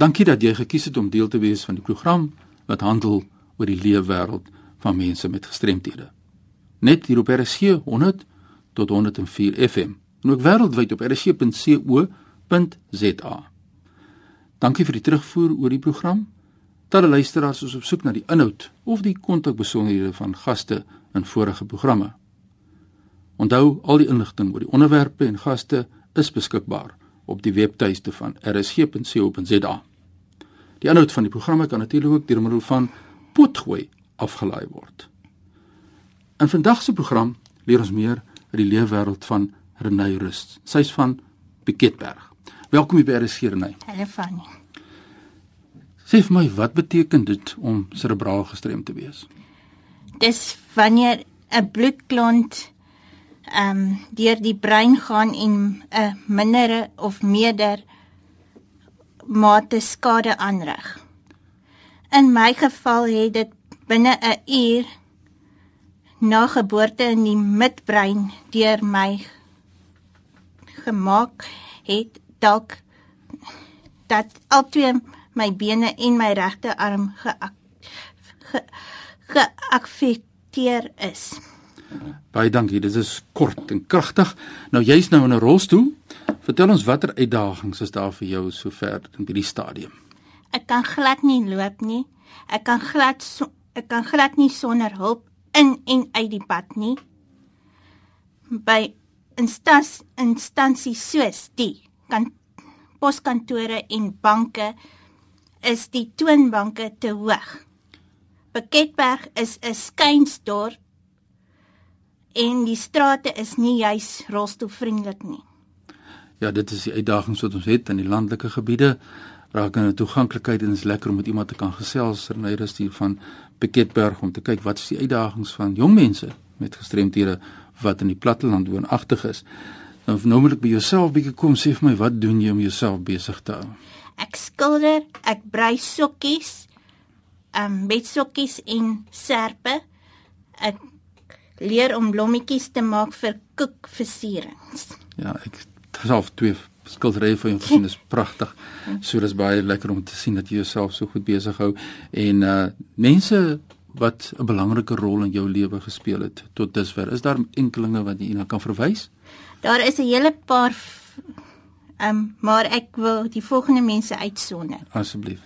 Dankie dat jy gekies het om deel te wees van die program wat handel oor die leefwêreld van mense met gestremthede. Net hier op RSG 100 tot 104 FM en ook wêreldwyd op rsg.co.za. Dankie vir die terugvoer oor die program. Talle luisteraars is op soek na die inhoud of die kontakbesonderhede van gaste in vorige programme. Onthou al die inligting oor die onderwerpe en gaste is beskikbaar op die webtuiste van rsg.co.za. Die inhoud van die programme kan natuurlik ook deur middel van Potgooi afgelaai word. In vandag se program leer ons meer oor die leefwêreld van Renay Rust. Sy's van Piketberg. Welkom by RSG Renay. Hallo Fanny. Sê vir my, wat beteken dit om serebraal gestremd te wees? Dis wanneer 'n bloedklont ehm um, deur die brein gaan en 'n mindere of meerder mate skade aanrig. In my geval het dit binne 'n uur na geboorte in die midbrein deur my gemaak het dalk dat albei my bene en my regte arm geaffekteer ge, ge is. Baie dankie. Dit is kort en kragtig. Nou jy's nou in 'n rolstoel. Vertel ons watter uitdagings is daar vir jou sover in hierdie stadium? Ek kan glad nie loop nie. Ek kan glad so, ek kan glad nie sonder hulp in en uit die pad nie. By instans instansies soos die kan poskantore en banke is die toonbanke te hoog. Beketberg is 'n skuinsdorp en die strate is nie juis rolstoelvriendelik nie. Ja, dit is die uitdagings wat ons het in die landelike gebiede. Die toeganklikheid en is lekker om met iemand te kan gesels in die stuur van Piketberg om te kyk wat is die uitdagings van jong mense met gestremthede wat in die platteland woonagtig is. Nou nou moet ek by jouself bietjie kom sê vir my wat doen jy om jouself besig te hou? Ek skilder, ek brei sokkies, ehm um, bedsokkies en serpe. Ek leer om blommetjies te maak vir koekversierings. Ja, ek self twee skilderye van jou gesien is pragtig. So dis baie lekker om te sien dat jy jouself so goed besig hou en uh mense wat 'n belangrike rol in jou lewe gespeel het tot dusver. Is daar enkelinge wat jy na kan verwys? Daar is 'n hele paar ehm um, maar ek wil die volgende mense uitsonder. Asseblief.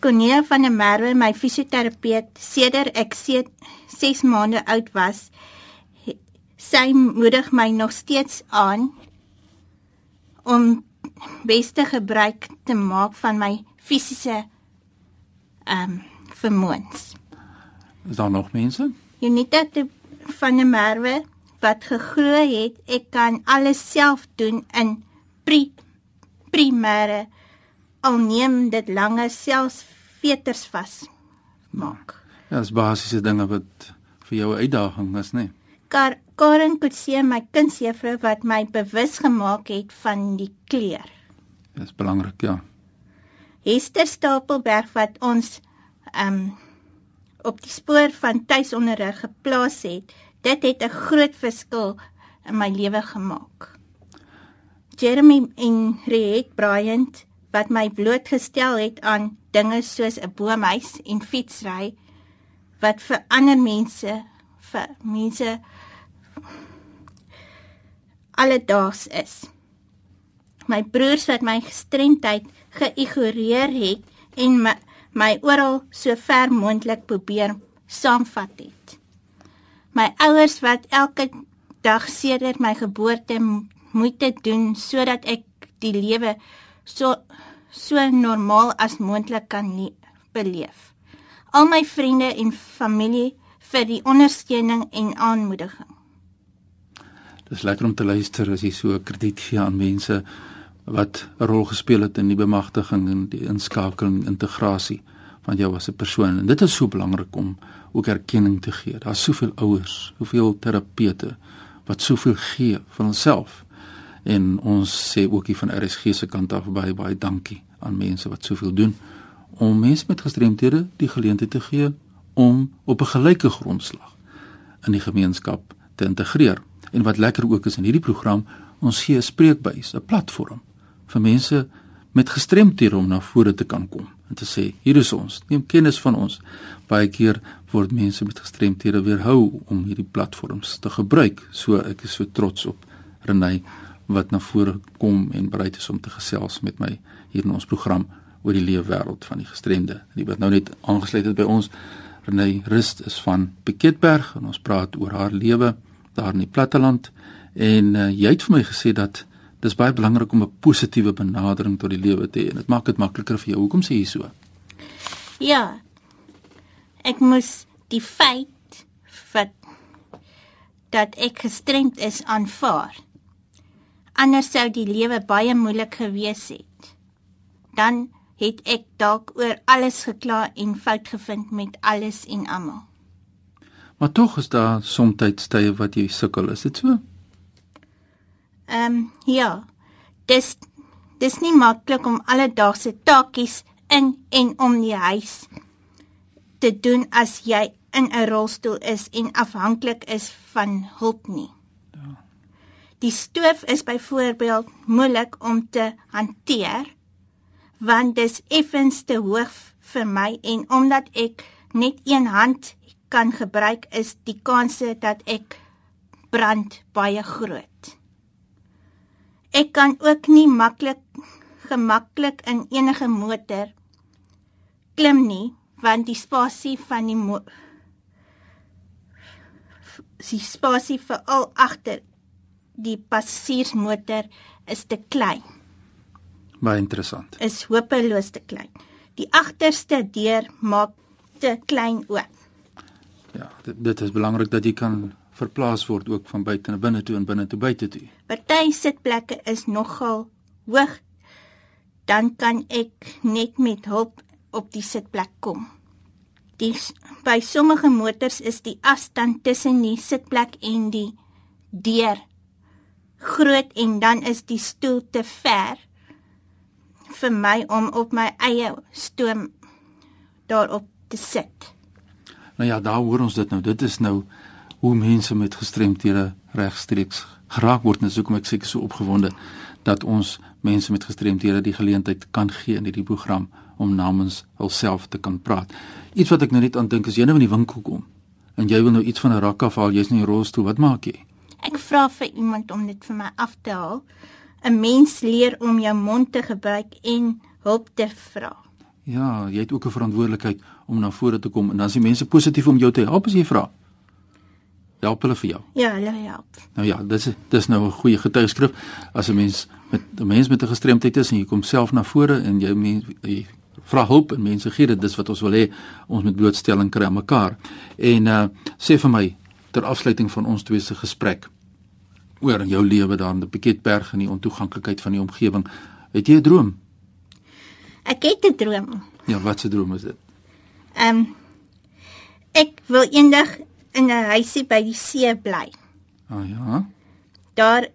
Cornelia van der Merwe, my fisioterapeut, sedert ek 6 maande oud was, sy moedig my nog steeds aan om beste gebruik te maak van my fisiese ehm um, vermoëns. Is daar nog mense? Unita van der Merwe wat geglo het ek kan alles self doen in pri primêre al neem dit langer selfs veters vas maak. Ja, dis basiese dinge wat vir jou 'n uitdaging is, nê? Kar Karen Kutse my kunstjuffrou wat my bewus gemaak het van die kleur. Dis belangrik, ja. Hester Stapelberg wat ons ehm um, op die spoor van tuisonderrig geplaas het, dit het 'n groot verskil in my lewe gemaak. Jeremy en Riet Bryant wat my blootgestel het aan dinge soos 'n boomhuis en fietsry wat vir ander mense vir mense alledaags is. My broers wat my gestremdheid geïgnoreer het en my, my oral so ver moontlik probeer saamvat het. My ouers wat elke dag sedert my geboorte moeite doen sodat ek die lewe so so normaal as moontlik kan beleef. Al my vriende en familie vir die ondersteuning en aanmoediging. Dis lekker om te luister as jy so krediet gee aan mense wat 'n rol gespeel het in die bemagtiging en die inskakeling integrasie van jou as 'n persoon. En dit is so belangrik om ook erkenning te gee. Daar's soveel ouers, soveel terapeute wat soveel gee van homself en ons sê ook hier van RSG se kant af baie baie dankie aan mense wat soveel doen om mense met gestremthede die geleentheid te gee om op 'n gelyke grondslag in die gemeenskap te integreer. En wat lekker ook is in hierdie program, ons gee 'n spreekbuis, 'n platform vir mense met gestremthede om na vore te kan kom en te sê hier is ons neem kennis van ons. Baie keer word mense met gestremthede weerhou om hierdie platforms te gebruik. So ek is so trots op Renay wat na vore kom en bereid is om te gesels met my hier in ons program oor die lewe wêreld van die gestremde. Die wat nou net aangesluit het by ons, Renée Rust is van Piketberg en ons praat oor haar lewe daar in die platteland en uh, jy het vir my gesê dat dis baie belangrik om 'n positiewe benadering tot die lewe te hê en dit maak dit makliker vir jou. Hoekom sê jy so? Ja. Ek moes die feit wat dat ek gestremd is aanvaar. Anders sou die lewe baie moeilik gewees het. Dan het ek dalk oor alles gekla en fout gevind met alles en almal. Maar tog is daar soms tye wat jy sukkel, is dit so? Ehm um, ja. Dis dis nie maklik om alledaagse taakies in en om die huis te doen as jy in 'n rolstoel is en afhanklik is van hulp nie. Ja. Die stoof is byvoorbeeld moeilik om te hanteer want dis effens te hoog vir my en omdat ek net een hand kan gebruik is die kanse dat ek brand baie groot. Ek kan ook nie maklik gemaklik in enige motor klim nie want die spasie van die die spasie vir al agter die passasiersmotor is te klein. Baie interessant. Is hopeloos te klein. Die agterste deur maak te klein oop. Ja, dit, dit is belangrik dat jy kan verplaas word ook van buite na binne toe en binne toe buite toe. Party sitplekke is nogal hoog. Dan kan ek net met hulp op die sitplek kom. Die by sommige motors is die afstand tussen die sitplek en die deur groot en dan is die stoel te ver vir my om op my eie stoom daarop te sit. Nou ja, daar hoor ons dit nou. Dit is nou hoe mense met gestremthede regstreeks geraak word en soek ek seker so opgewonde dat ons mense met gestremthede die geleentheid kan gee in hierdie program om namens hulself te kan praat. Iets wat ek nou net aan dink is jy nou in die winkel kom en jy wil nou iets van 'n rak afhaal, jy's in die rolstoel, wat maak jy? Ek vra vir iemand om dit vir my af te haal 'n mens leer om jou mond te gebruik en hulp te vra. Ja, jy het ook 'n verantwoordelikheid om na vore te kom en dan is die mense positief om jou te help as jy vra. Help hulle vir jou. Ja, hulle help. Nou ja, dis dis nou 'n goeie getuigskrif as 'n mens met 'n mens met 'n gestremdheid is en jy kom self na vore en jy, mens, jy vra hulp en mense gee dit dis wat ons wil hê ons met blootstelling kry aan mekaar. En uh sê vir my ter afsluiting van ons twee se gesprek oor jou lewe daar in die Piketberg en die ontoeganklikheid van die omgewing. Het jy 'n droom? Ek het 'n droom. Ja, wat 'n droom is dit? Ehm um, ek wil eendag in 'n huisie by die see bly. Ah oh, ja. Daar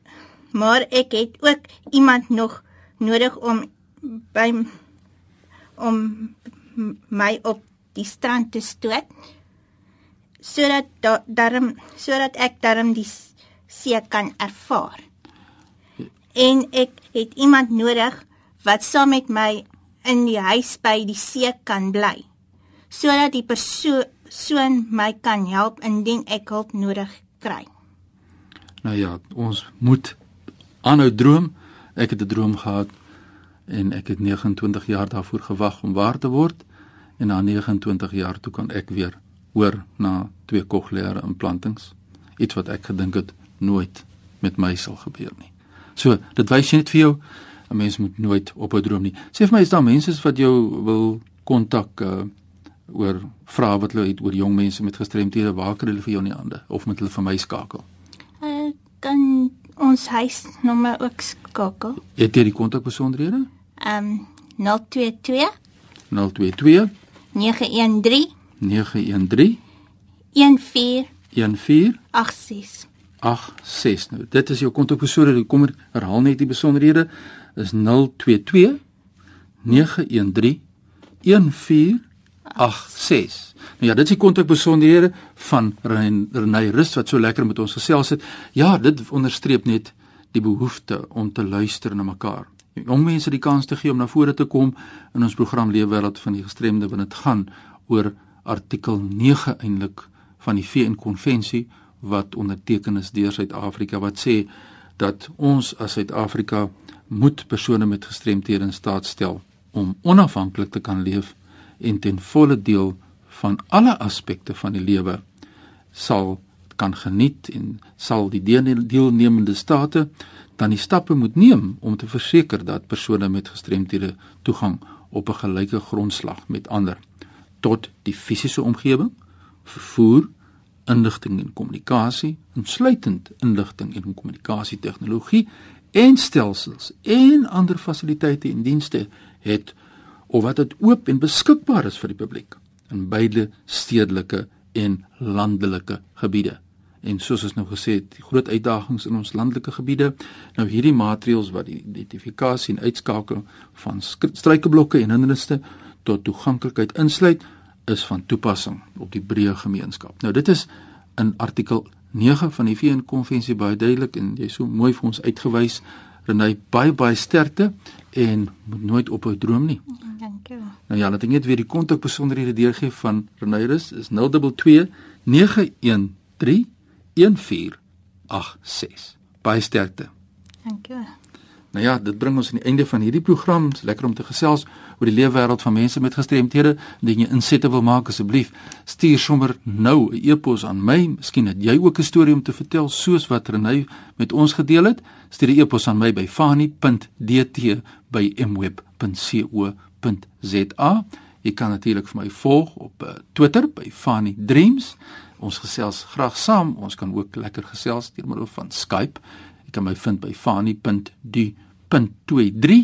maar ek het ook iemand nog nodig om by om my op die strand te stoot sodat daarom sodat ek daarom die see kan ervaar. En ek het iemand nodig wat saam met my in die huis by die see kan bly sodat die persoon my kan help indien ek hulp nodig kry. Nou ja, ons moet aanhou droom. Ek het 'n droom gehad en ek het 29 jaar daarvoor gewag om waar te word en na 29 jaar toe kan ek weer hoor na twee kokleaire implantings. Iets wat ek gedink het nooit met my sal gebeur nie. So, dit wys net vir jou 'n mens moet nooit ophou droom nie. Sê vir my is daar mense wat jou wil kontak uh, oor vrae wat hulle het oor jong mense met gestremthede, waar kan hulle vir jou in die hande of moet hulle vir my skakel? Uh, kan ons huisnommer ook skakel? Het jy die kontakbesonderhede? Ehm um, 022 022 913 913 14 1486 86. Nou, dit is jou kontakbesonderhede. Kom er, herhaal net die besonderhede. Is 022 913 1486. Nou ja, dit is die kontakbesonderhede van Renay Rust wat so lekker met ons gesels het. Ja, dit onderstreep net die behoefte om te luister na mekaar jong mense die kans te gee om na vore te kom in ons program Leefwêreld van die gestremde want dit gaan oor artikel 9 eintlik van die VN konvensie wat onderteken is deur Suid-Afrika wat sê dat ons as Suid-Afrika moet persone met gestremthede in staat stel om onafhanklik te kan leef en ten volle deel van alle aspekte van die lewe sal kan geniet en sal die deelnemende state dan die stappe moet neem om te verseker dat persone met gestremthede toegang op 'n gelyke grondslag met ander tot die fisiese omgewing, vervoer, inligting en kommunikasie, insluitend inligting en kommunikasie tegnologie en stelsels en ander fasiliteite en dienste het of wat dit oop en beskikbaar is vir die publiek in beide stedelike en landelike gebiede. En soos ons nou gesê het, die groot uitdagings in ons landelike gebiede, nou hierdie maatreëls wat die identifikasie en uitskakeling van struikelblokke en hindernisse tot toeganklikheid insluit, is van toepassing op die breë gemeenskap. Nou dit is in artikel 9 van die VN konvensie baie duidelik en jy so mooi vir ons uitgewys Renay baie baie sterkte en moet nooit ophou droom nie. Dankie. Nou ja, laat ek net weer die kontak besonderhede deurgee van Renyrus is 022 913 1486. Baie sterkte. Dankie. Nou ja, dit bring ons aan die einde van hierdie program. Dit is lekker om te gesels oor die leefwêreld van mense met gestremthede. Indien jy insette wil maak asseblief, stuur sommer nou 'n e-pos aan my. Miskien het jy ook 'n storie om te vertel soos wat Renay met ons gedeel het. Stuur 'n e-pos aan my by fani.dt@mweb.co.za. Jy kan natuurlik vir my volg op uh, Twitter by Fani Dreams. Ons gesels graag saam. Ons kan ook lekker gesels deur middel van Skype. Jy kan my vind by fani.du.23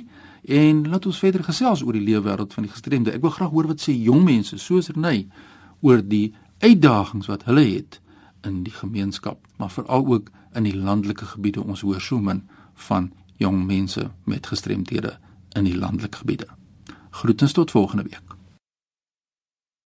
en laat ons verder gesels oor die leefwêreld van die gestremde. Ek wil graag hoor wat sê jong mense soos Renay oor die uitdagings wat hulle het in die gemeenskap, maar veral ook in die landelike gebiede. Ons hoor so min van jong mense met gestremthede in die landelike gebiede. Groetens tot volgende week.